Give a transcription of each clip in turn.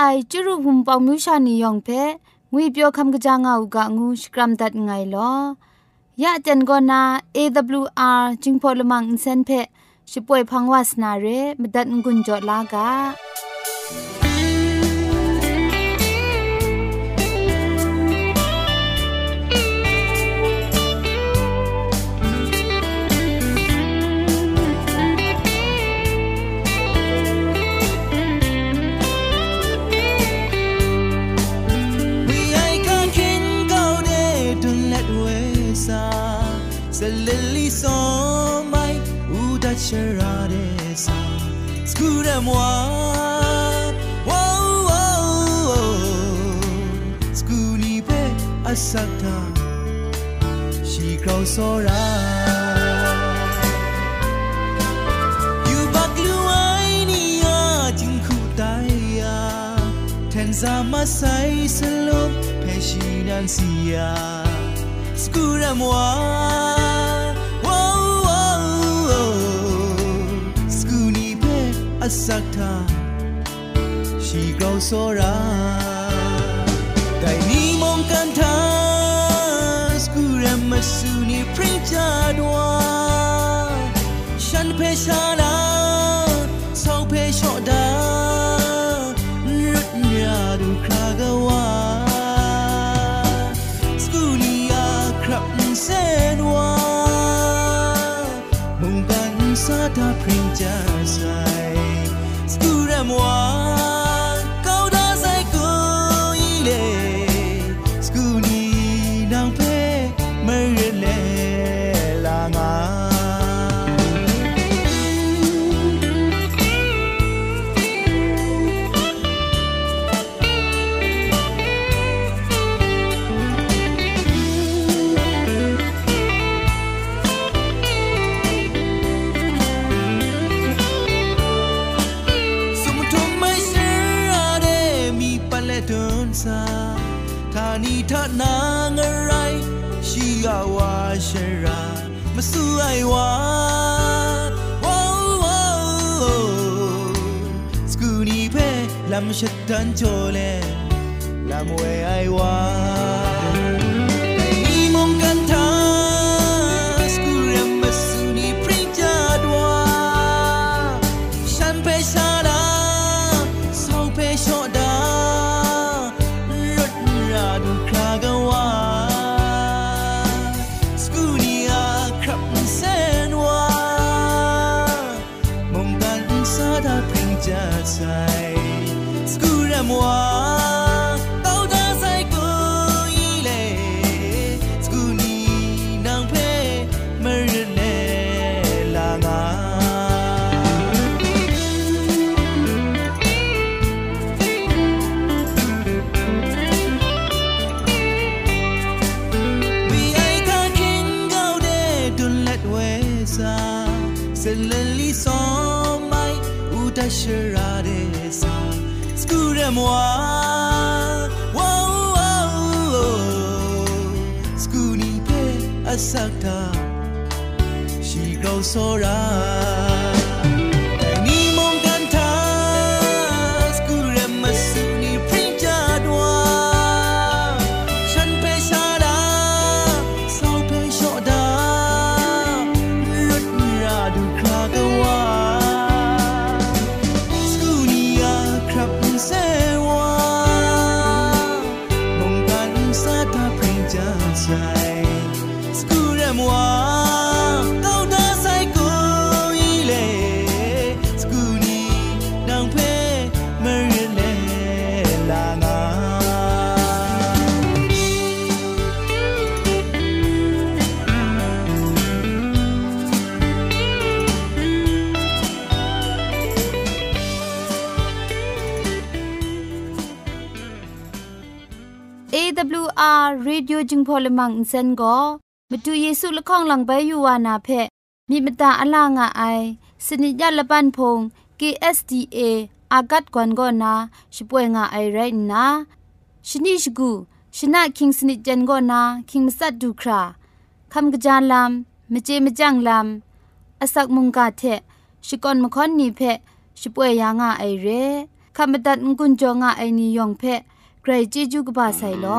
ไอจุรุภุมปองมิวชานียองเพงุยเปียวคำกะจางเอากะงูสกรัมดัดไงลอยะจันโกนา AWR จิงพอลมังอินเซนเพช่วยพังวาสนาเรมดัดงุนจอดลากา စောရာ You back luainia jinku daya tenza masai selum peshinan sia skura moi wow wow skuni pe asakta she grows so ra dai ni princha dwa shan pe sha la sau pe sho da rut nya du kra ga wa skulia krap sen wa mong kan sa ta princha sai moi မ لم شتان جولين لم وي ใจ school à moi. မ်းဝဲအိုင်ဝါsắc ta chỉ cầu số ra จึงพอลมังอินเซนก็มาดูเยซูละข้องหลังใบยูวานาเพมีมตาอลางอไอสนิยาละปันพง KSDA อากัดกวนก็นาช่วยงาไอไรนะชนิชกูชนะคิงสนิจันก็นาคิงมัสัดดูคราคำกระจายลำมเจมจังลำอาศักมุงกาเทชิกอนมคอนนีเพช่วยยางาไอเรคำบัดงกุนจงาไอนิยองเพใครจีจูกบาไซลอ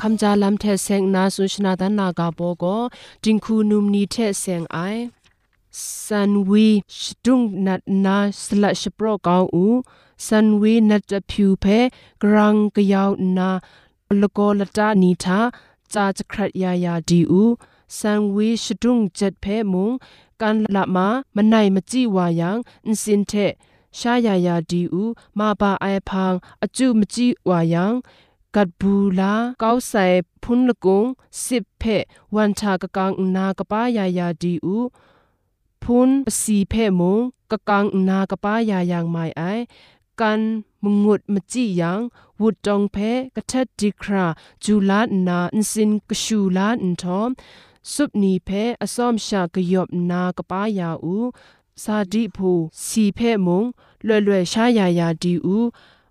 ခမ်ဂျာလမ်ထဲဆင်နာဆုရှနာဒနာဂါဘောကိုတင်ခုနုမနီထဲဆင်အိုင်ဆန်ဝီရှဒုံနတ်နာစလတ်ရှပရောကောင်းဦးဆန်ဝေနတ်တဖြူဖဲဂရန်ကယောက်နာလကောလတာနီသာဂျာချခရယာယာဒီဥဆန်ဝေရှဒုံဂျက်ဖဲမုံကန်လမမနိုင်မကြည့်ဝါယံအင်းစင်တဲ့ရှာယာယာဒီဥမဘာအိုင်ဖန်အကျုမကြည့်ဝါယံ กัดบูลาเก้าใส่พุนละกงสิบเพวันชากะกังนากะป้ายายาดีอูพุนสีเพมงกะกังนากะป้ายายางไมไอกันมุงุดมจิยังวุดจงเพกะทัดดีคราจูลานาอินสินกะชูลาอินทอมสุบนีเพอสอมชากะยอบนากะป้ายาอู ซาดิพูสีเพมงเล่เล่ชายายาดีอู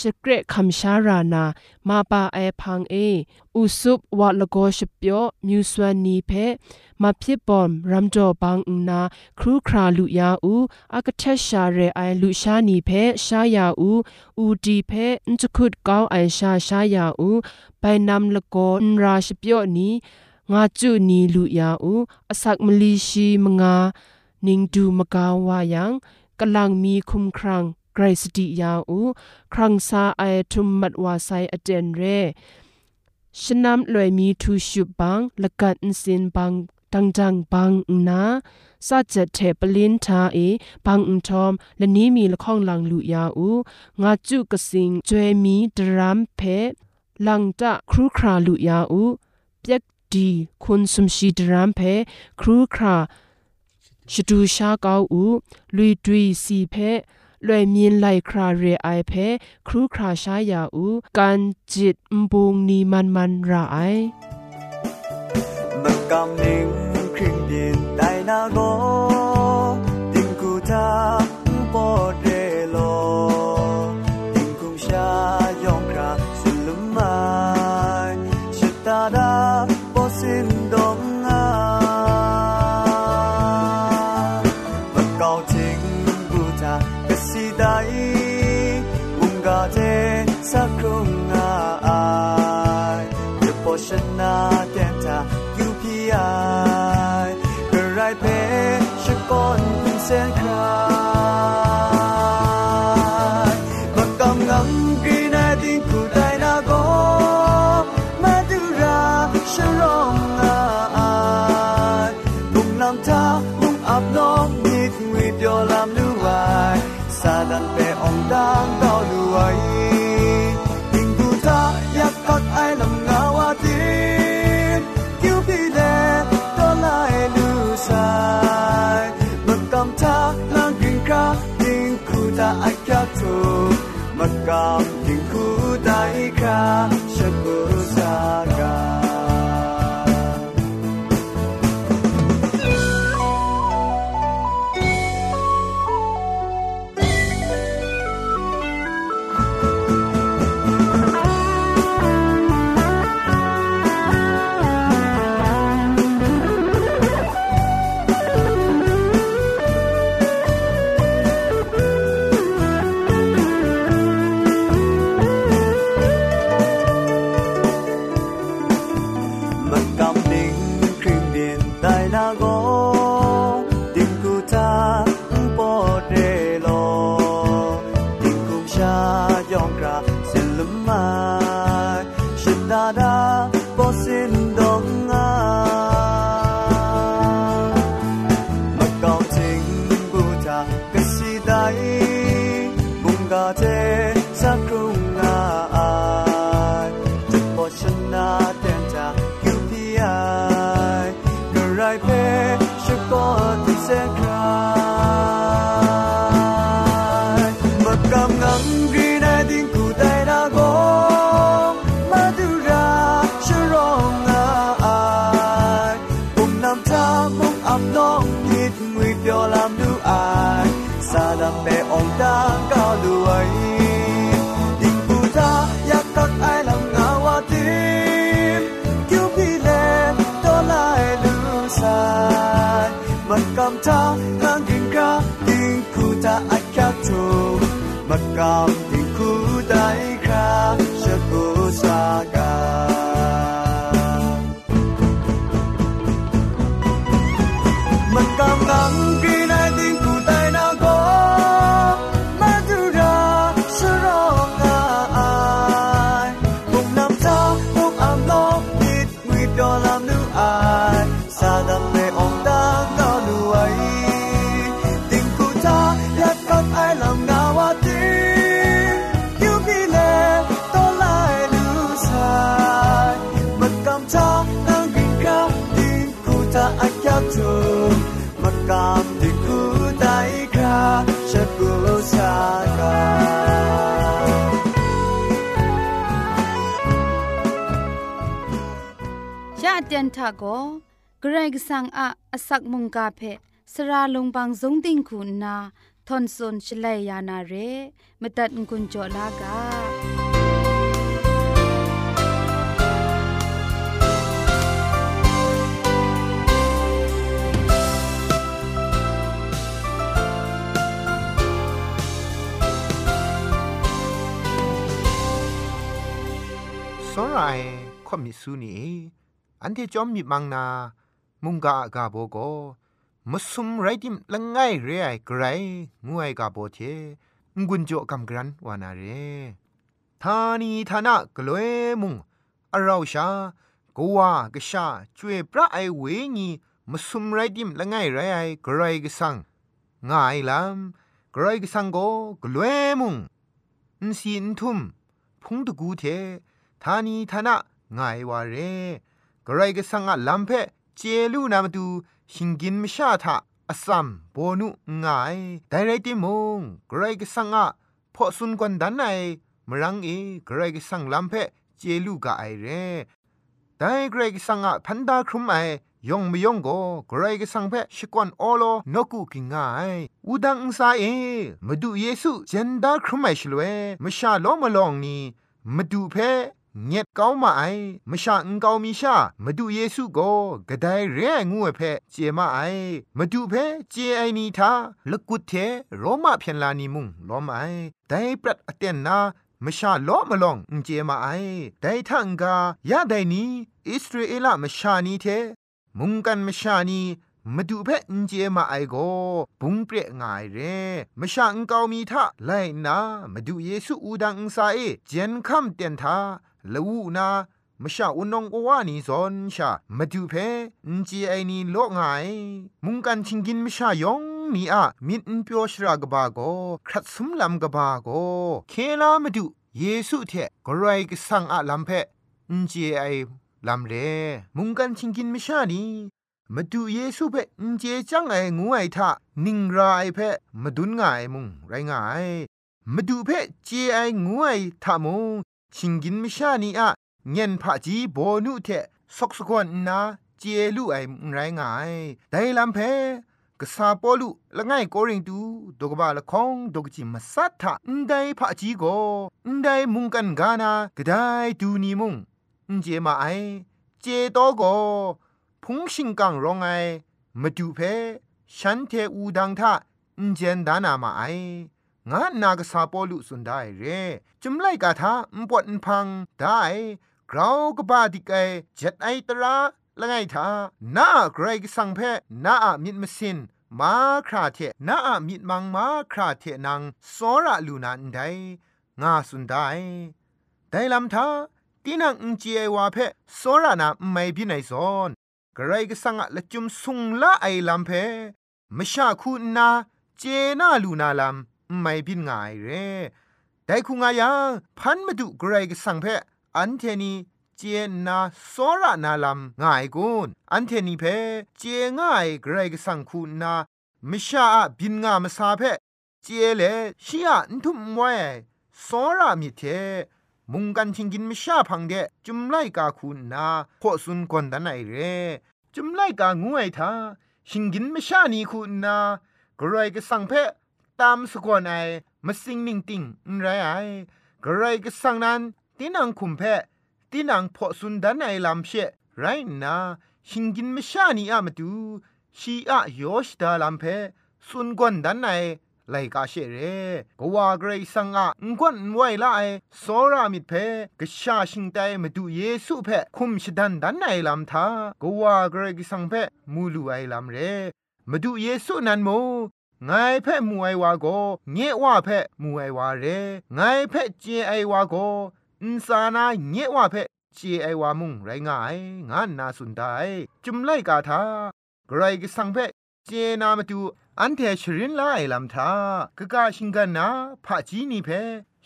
สเกรคำชารานามาปาไอพังเออุสุบวัดละโกชเปียวมิวสวานีเพมาพิบอมรัมจอบังอุนาครูคราลุยาอูอากเทชาเรไอลุชานีเพชายาอูอูดีเพนจคุดกาวไอชาชายาอูไปนำละโกนราชเปียวนีงาจุนีลุยาอูอสักมลีชีมงานิงดูมกาวายังกำลังมีคุมครัง ไกรสติยาอูครังซาไอทุมมัดวาไซอเจนเรชนำลอยมีทูชุบังละกัดสินบังดังจังบังนาสัจเทปลินทาเอบังอุทอมและนี้มีละข้องลังลุยาอูงาจุกสิงจวยมีดรามเพลังตะครูคราลุยาอูเปียกดีคุณสมชีดรามเพครูคราชดูชาเกาอูลุยดุยสีเพ လွယ်မြင်လိုက်ခရာရေအိုင်ဖဲခရူခရာရှာယာဦးကန်ဂျစ်မဘုံနီမန်မန်ရာအိုင်မကမ်နင်းခရင်din dai na go din กอบยังคู่ใจค่ะ job. ันกำจ้าทางกิงกะยิงคูจะอักแคทูมากำยิงคูได้ครับ ยะเตียนทะโกเกรกสังอะอสักมุงกาเพสระลงบางสงติงคุณนาทอนซนชลัยยานาเรมตัดกุญจลากาสรายขมิสูนี อันที่จอมมีมังนา มุงกากาโบโกมสุมไรดิมละไงเรไอกรงูไอกาโบเทงุนโจกำกรันวานาเรทานีทานะกลวยมุงอราชากวากชาจวยพระไอเวญีมสุมไรดิมละไงเรไอกรกสังง่ายลำไกรกสังโกกลวยมุงอินซีอินทุมพุงตะกูเททานีทานะง่ายวาเร กระไรก็สังอะลัมเพเจลูนามาดูหิงกินมชาทะอสัมโบนุง่ายแต่ไรติมงกระไรก็สังอะพอสุนกวนดันไอมรังเอกระไรก็สังลัมเพเจลูกาไอเรแต่กระไรก็สังอะพันดาครุมไอยองไม่ยองก็กรไรก็สังเพชิกวนอโลนกุกิงง่ายอุดังอุซาเอมาดูเยซูเจนดาครุมไอชลเวมชาโลมาลองนี่มาดูเพ เงียดเก้ามาไอมชาอุงเกามีชามาดูเยซูโกกระไดเรียงูเพเจมาไอมาดูเพเจไอนีทาละกุดเทโรมาเพียนลานีมุงล้อมไอได้ปรัดอเตนนามชาล้อมาลองอุเจมาไอได้ทังกายาไดนี้อิสราเอลมชานีเทมุงกันมชานีมาดูเพอินเจมาไอโกบุงเปรง่ายเรมชาอุงเกามีทาไลนามาดูเยซูอูดังอุงซาเอเจนคัมเตียนทา ละวูนามชาอุนงกวานีซอนชามาดูเพนเจไอนีโลง่ายมุงกันชิงกินมชายองนีอะมินเปียวชรากบาโกครัดสมลำกบาโกเคลามาดูเยซูเทกรายกสังอะลำเพนเจไอลำเรมุงกันชิงกินมชานีมาดูเยซูเพนเจจังไองูไอทะนิงรายเพมาดุนง่ายมุงไรง่ายมาดูเพเจไองูไอทะมุง ชิงกินมชานีอะเงินผาจีโบนุเทซอกสกวนนาเจลูไอมุงไรงายไดลำเพกษาปอลุละง่ายโกริงตูดกบาละคองดกจิมสัทธะอนไดผาจีโกอนไดมุงกันกานากะไดดูนีมุงอนเจมาไอเจโตโกพุงชิงกังรองไอมาดูเพฉันเทอูดังทะอนเจนดานามาไอ งานนากษาปอลุสุนได้เรจุมไลกาทาอุปวดพังได้กราวกบาดิกไอเจ็ดไอตราละไงทานาไกรกสังเพนาอะมิดมสินมาคราเทนาอะมิดมังมาคราเทนังสอระลูนันไดงาสุนได้ได้ลำทาตีนังอุจเจวาเพสอระนาไม่พินัยซอนกระไรก็สังอะละจุมสุงละไอลำเพมชาคูนาเจนาลูนาลำ ไม่พินงายเรแต่คุงายังพันมาดูกรกสังเพอันเทนีเจนาสอระนาลำง่ายกุนอันเทนีเพเจง่ายกรกสังคูนามชาบินงามสาเพเจเลชียนทุมไว้สอรามิเทมุงกันชิงกินมชาพังเดจุมไลกาคุณนาพอสุนกวนดันไอเรจุมไลกางวยทาชิงกินมชานีคุณนากรายก็สังเพ ตามสกวนไอมาสิงนิ่งติงไรไอกรายก็สังนั้นตีนังคุมเพตีนังพอสุนดันไอลำเชไรนาชิงกินมชานีอามาดูชีอะโยชดาลำเพสุนกวนดันไอไลกาเชเรกว่าเกรซังอะงวนไวละไอโซรามิดเพกชาชิงไตมาดูเยซูเพคุมชดันดันไอลำทากว่าเกรกสังเพมูลูไอลำเรมาดูเยซูนันโม ไงเพ่มวยว่าโกเงว่าเพ่มวยว่าเรไงเพ่เจไอว่าโกอินสานาเงว่าเพ่เจไอว่ามุงไรงายงานนาสุนไดจุมไลกาทาไกรกสังเพ่เจนามาดูอันเทชรินลาไอลำทากะกาชิงกันนาพะจีนีเพ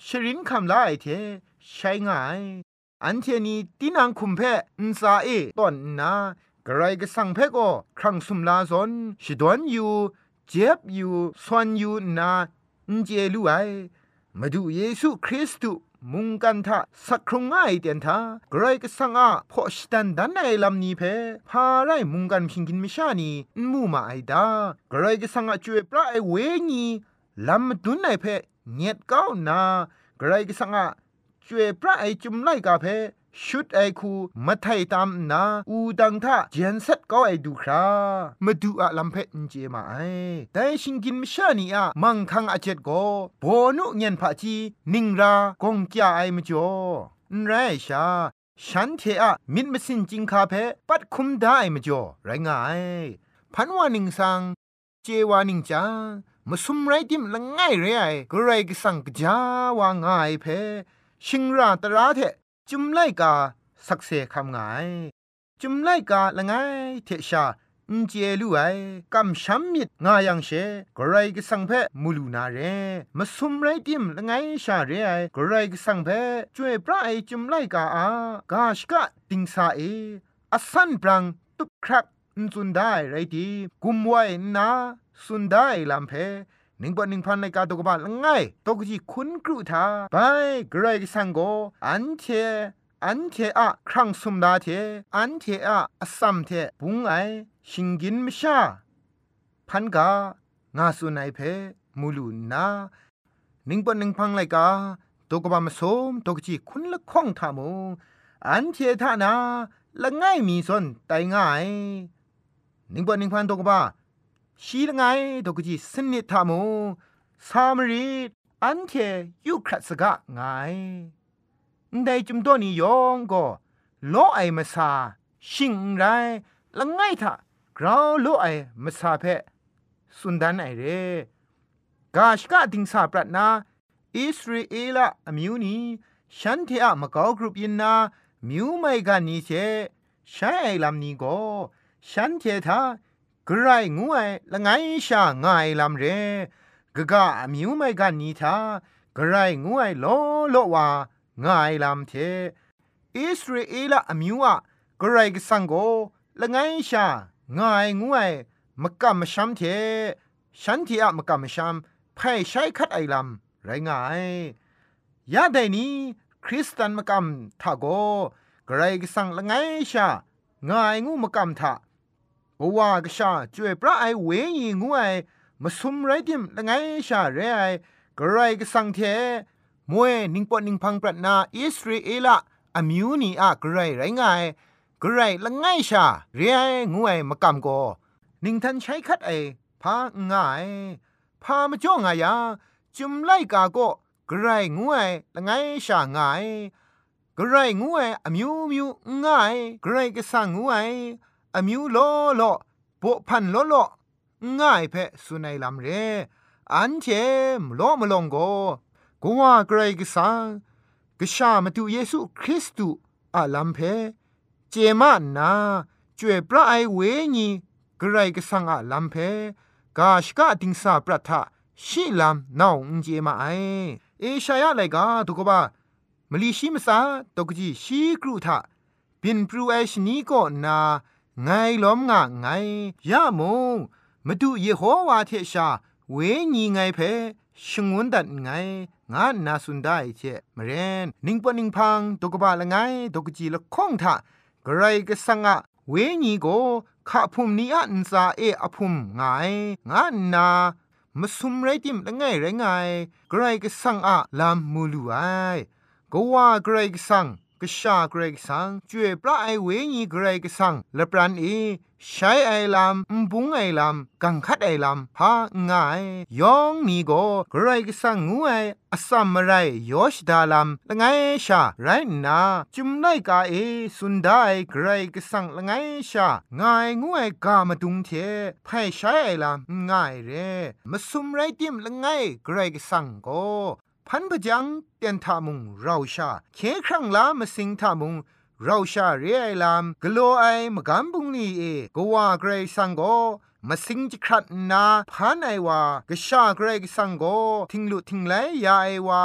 ชรินคำลาไอเทใช้ง่าย อันเทนี้ตินังคุมเพอินซาเอตอนนากระไรก็สั่งเพก็ครั้งสุมลาซอนชิดวนอยู่ เจ็บอยู่สวนอยู่นาเจลูไอมาดูเยซูคริสต์มุงกันทะสักครุงง่ายเตียนทากรก็สังอาพอชตันดันในลำนี้เพพาไรมุงกันพิงกินมิชานีมูมาไอดากรก็สังอาจวยพระไอเวงีลำดุนในเพเงียดก้าวนากรก็สังอาจวยพระไอจุมไลกาเพ ชุดไอคูมาไทยตามนาอูดังท่าเจนเซ็ตก็ไอดูครามาดูอะลำเพนเจมาไอแต่ชิงกินมชานีอะมังคังอาเจ็ดก็โบนุเงียนผาจีนิงรากงจ้าไอมจ่อนไรชาฉันเทอะมิดมสินจิงคาเพปัดคุมได้มจ่อไรงายพันวานิงสังเจวานิงจางมาสุมไรดิมละง่ายเรไอก็ไรก็สังกจาวางง่ายเพชิงราตราเท จุมไลกาสักเซคำไงจุมไลกาละไงเทชาอินเจลูไอกำช้ำมิดงายังเชกรายกสังเพมูลูนาเรมาสุมไรติมละไงชาเรไอกรายกสังเพช่วยพระไอจุมไลกาอากาชกะติงสาเออสันปรังตุกครักนสุนได้ไรดีกุมไว้นาสุนได้ลำเพ หนิ่งปนิ่งพันในกาตกบาลง่ายตกจีคุณกรุธาไปกรกสังโกอันเทอันเทอะครั้งสมดาเทอันเทอะอสัมเทปุงไอชิงกินมชาพันกางาสุนัยเพมูลูนานิ่งปนิ่งพังไลกาตกบามาสมตกจีคุณละข้องทามูอันเททานาละง่ายมีสนไตง่ายหนิ่งปนิ่งพันตกบา ชีละไงดกจีสนิทามสามรีอันเทยุครัสกะไงได้จุมตัวนี้ยองก็โลไอมาซาชิงไรละไงท่ากราวโลไอมาซาเพสุนดันไอเรกาชกะติงสาปรัตนาอิสราเอลอมิวนีฉันเทอะมะกอกรุปยินนามิวไม่กันนี้เชใช้ไอลำนี้ก็ฉันเททา กรายงวยละไงชาง่ายลำเรกะกะมิวไม่กันนีทากรายงวยโลโลว่าง่ายลำเทอิสราเอลอมิวอะกรายกสังโกละไงชาง่ายงวยมะกะมชัมเทฉันที่อะมะกะมชัมไพ่ใช้คัดไอลำไรง่ายยาได้นี้คริสตันมะกำทาโกกรายกสังละไงชาง่ายงูมะกำทา บว่ากชาจวยพระไอเวงีงวยมาสุมไรดิมละไงชาเรไอกระไรก็สังเทมวยนิงปอนิงพังปรัตนาอิสราเอละอมิวนีอะกระไรไรไงกระไรละไงชาเรไองวยมากำโกนิงทันใช้คัดไอพาง่ายพามาจ้องายาจุมไลกาโกกระไรงวยละไงชาง่ายกระไรงวยอมิวมิวง่ายกระไรก็สังงวย อมิวโลโลปุพันโลโลง่ายเพสุนัยลำเรอันเชมโลมลงโกกัวเกรกสังกชามตุเยซูคริสต์อาลัมเพเจมานาจวยพระไอเวญีกรกสังอาลัมเพกาชกะติงสาปรัทะชิลัมนาวอุเจมาไอเอชายะไลกาตุกบามลีชิมสาตกจีชีกรุทะบินปรูเอชนีก็นา ไงล้อมงะไงยะมงมาดูเยโฮวาเทชา เวญีไงเพชงวนดัดไงงานนาสุนได้เชมเรนนิงปนิงพังตกบะละไงตกจีละข้องทะกไรก็สังะเวญีโกขะพุมนี้อันซาเออพุมไงงานนามาสุมไรติมละไงไรไงไกรก็สังอะลามมูลูไอก็ว่าไกรก็สัง กษาเกรกสังจวยพระไอเวญีเกรกสังและปรันเอใช้ไอลำมบุงไอลำกังคัดไอลำพาง่ายยองมีโกเกรกสังงูไออสัมมไรยอชดาลำละไงชาไรนาจุมไนกาเอสุนได้เกรกสังละไงชาง่ายงูไอกามาดุงเทไพใช้ไอลำง่ายเรมาสุมไรติมละไงเกรกสังโก พันพจังเตียนทามุงเราชาเคครั้งลามาสิงทามุงเราชาเรียลามกลัวไอมกำบุงนี่เอกว่าเกรซังโกมาสิงจิครัดนาพันไอวากชาเกรกสังโกทิงลุทิงไลยาไอวา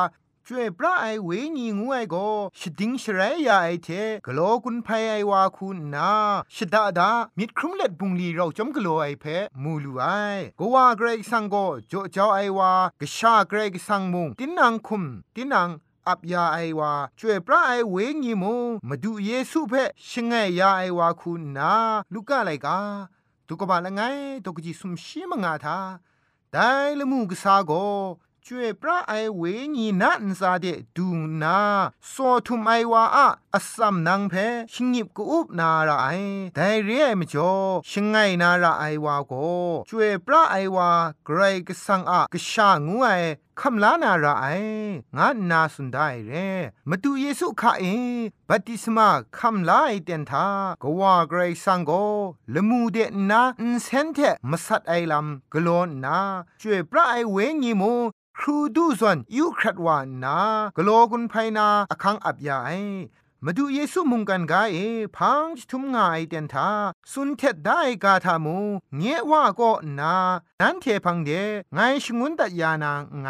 ช่วยพระไอเวญีงูไอโกชดิงชรายาไอเทกโลกุนไพไอวาคุณนาชดาดามิดครุมเล็ดบุงลีเราจอมกโลไอเพมูลูไอก็ว่าเกรกสังโกโจเจ้าไอวากชาเกรกสังมุงตินังคุมตินังอับยาไอวาช่วยพระไอเวงีมูมาดูเยซูเพชงไงยาไอวาคุณนาลูกอะไรกาตุกบาละไงตุกจิสุมชีมงาทาได้ละมูกษาโก ကျွေပရအိုင်ဝေညီနန်စာတဲ့ဒူနာစောထုမိုင်ဝါအစမ်နန်းဖဲရှင်ညစ်ကူဥပနာရအိုင်ဒိုင်ရဲမကျော်ရှင်ငိုင်နာရအိုင်ဝါကိုကျွေပရအိုင်ဝါဂရိတ်ကဆန်အခရှာငူအိုင်คำลานาราไองานาสุนได้เรมาดูเยซูข้าเองบัติสมาคำลาไอเตนทากว่าเกรซังโกละมูเดนาอินเซนเทมาสัดไอลำกลอนนาช่วยพระไอเวงีโม ครูดูส่วนยูครัดวานนากโลกุนไพนาอคังอับยาไอมาดูเยซูมุงกันกาเอพังทุมงายเดนทาสุนเท็ดได้กาทามูเงว่าก็นานั้นเทพังเดไงชงุนตัดยานางไง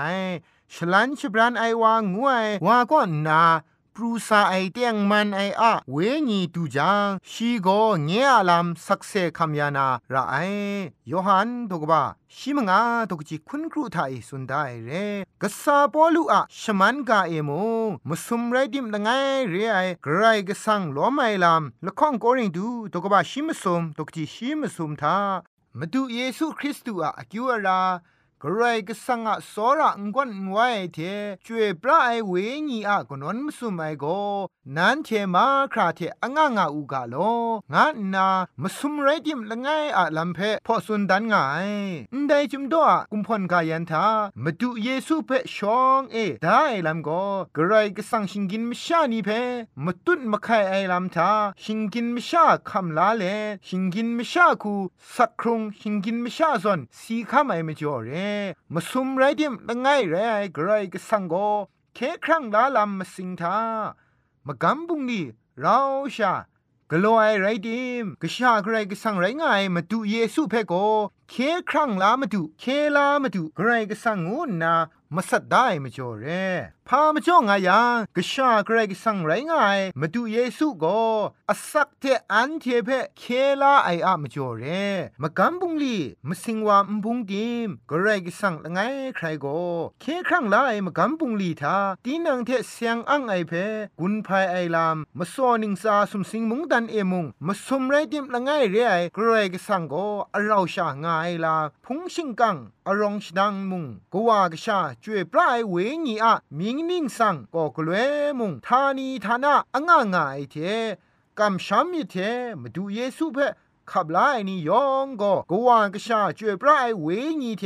ฉลันชบรานไอวางงวยว่าก็นา ปรูซาไอเตียงมันไออะเวญีตูจางชีโกเงียลามสักเซคัมยานาระไอยอหันตกบาชิมงาตกจิคุณครูไทยสุนได้เรกษาปอลูอะชมันกาเอโมมุสุมไรดิมละไงเรไอกรายกสังล้อไมลามละข้องโกริงดูตกบาชิมสุมตกจิชิมสุมทามาดูเยซูคริสต์อะอกิวรา กรายก็สังอะสอระงวนไว้เทช่วยปลาไอเวญีอะกนนมสุไมโกนั้นเทมาคราเทอะงะงะอูกาโลงะนามสุมไรดิมละไงอะลัมเพพอสุนดันไงอันใดจุมโตอะกุมพอนกายันทามาดูเยซูเพชองเอได้ลัมโกกรายก็สังชิงกินมชานีเพมาตุนมาไคไอลัมทาชิงกินมชาคำลาเลชิงกินมชาคูสักครุงชิงกินมชาซอนสีคำไอมจ่อเรมาซุมไรดิมละไงไรไกรก็สังโกเคครั้งลาลำมาสิงทามากำบุงนี่เราชากลัวไอไรดิมกชาใครก็สังไรไงมาดูเยซูเพ่โกเคครั้งลามาดูเคลามาดูใครก็สังงูนามาสัดได้มาจ่อเร พามาจ่องายังกชาเกรกสังไรไงมาดูเยซูก็อสักเทอันเทเพเคลาไออะมาจ่อเรมากำบุงลีมาสิงวามบุงดิมกรกสังละไงใครก็เคครั้งลาไอมากำบุงลีทาตีนังเทเสียงอังไอเพกุนภายไอลามมาซอนิงซาสุมสิงมุงดันเอมุงมาสมไรดิมละไงเรไอกรกสังก็อเราชางายลาพุงชิงกังอรองชดังมุงกว่ากชาจวยปลายเวงีอะมิงนิ่งสังก็กลวมุงทานีทานะอ่างงายเทกำช้ำมิเทมาดูเยซูเพ่ขับไล่นี่ยองก็กว่ากชาจวยปลายเวงีเท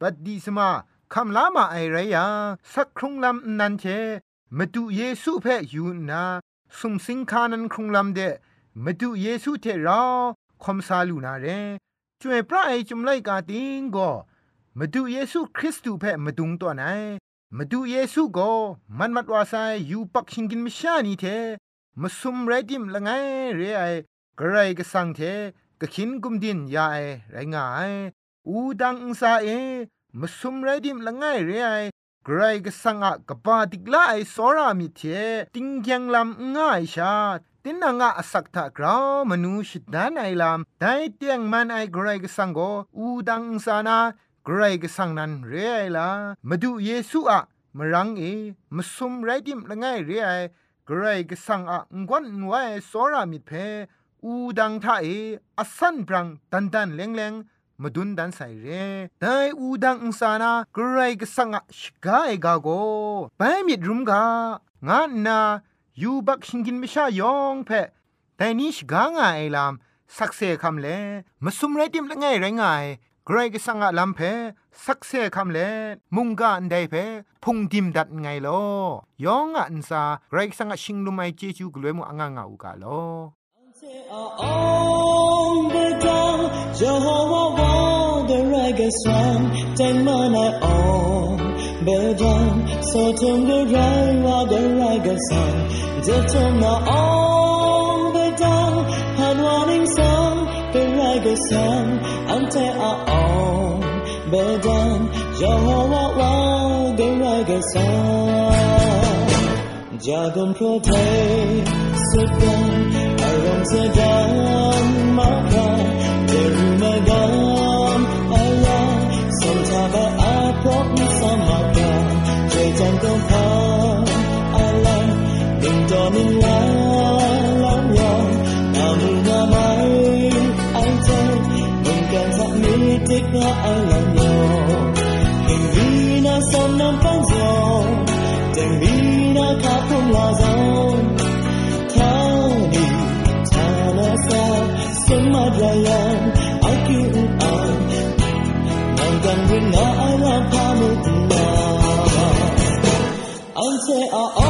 บัดดีสมาคำลามาไอไรยาสักครุงลำนันเทมาดูเยซูเพอยู่นาสมสิงคานันครุงลำเดมาดูเยซูเทเราคมซาลูนาเรจวยพระไอจุมไลกาติงก็มาดูเยซูคริสต์เพ่มาดุงตัวไหน มาดูเยซูก็มันมัดวาไซยูปักชิงกินมิชานีเทมาซุมไรดิมละไงเรไอกระไรก็สังเทก็ขินกุมดินยาไอไรงายอูดังอุซาเอมาซุมไรดิมละไงเรไอกระไรก็สังอะกบาติกลาไอสอรามิเทติงยังลำง่ายชาตินนางะอสักทะกรามนูชิดานไอลามไดเตียงมันไอกรกสังโกอูดังสานา กรกสังนันเรไอลามาดูเยซูอะมรังเอมาสุมไรดิมละไงเรไอกรกสังอะงวนนวายสอรามิเพอูดังทาเออสันปรังตันตันเลงเลงมาดุนดันใส่เรแต่อูดังอุสานากรกสังอะชกาเอกาโกไปมิดรุมกางานนายูบักชิงกินไม่ชายองเพแต่นี้ชกางาไอลามสักเซคำเลมาสุมไรติมละไงไรไง กรกสังอะลำเพสักเซคำเลมุงกาอันใดเพพุงดิมดัดไงลอยองอันซาไกรกสังอะชิงลุไมเจจูกลวยมุอ่างงาอูกาโล On the dawn, Jehovah won the reggae song, ten man I on the dawn, so tum the right the reggae song, the tum on 발개선 안테아온 배단 여호와 왕의 날개선 작은 프로테 슬픈 아름세단 마파 대루메간 알라 손잡아 아픔 삼아가 제장던 파 đó ai là nhỏ. Tình vì đã sớm năm phán giàu tình vì đã khá không là giàu thao đi thao nó xa, sớm mà ai kêu ai. Nàng cần quên ngã ai làm tha một mà anh sẽ ở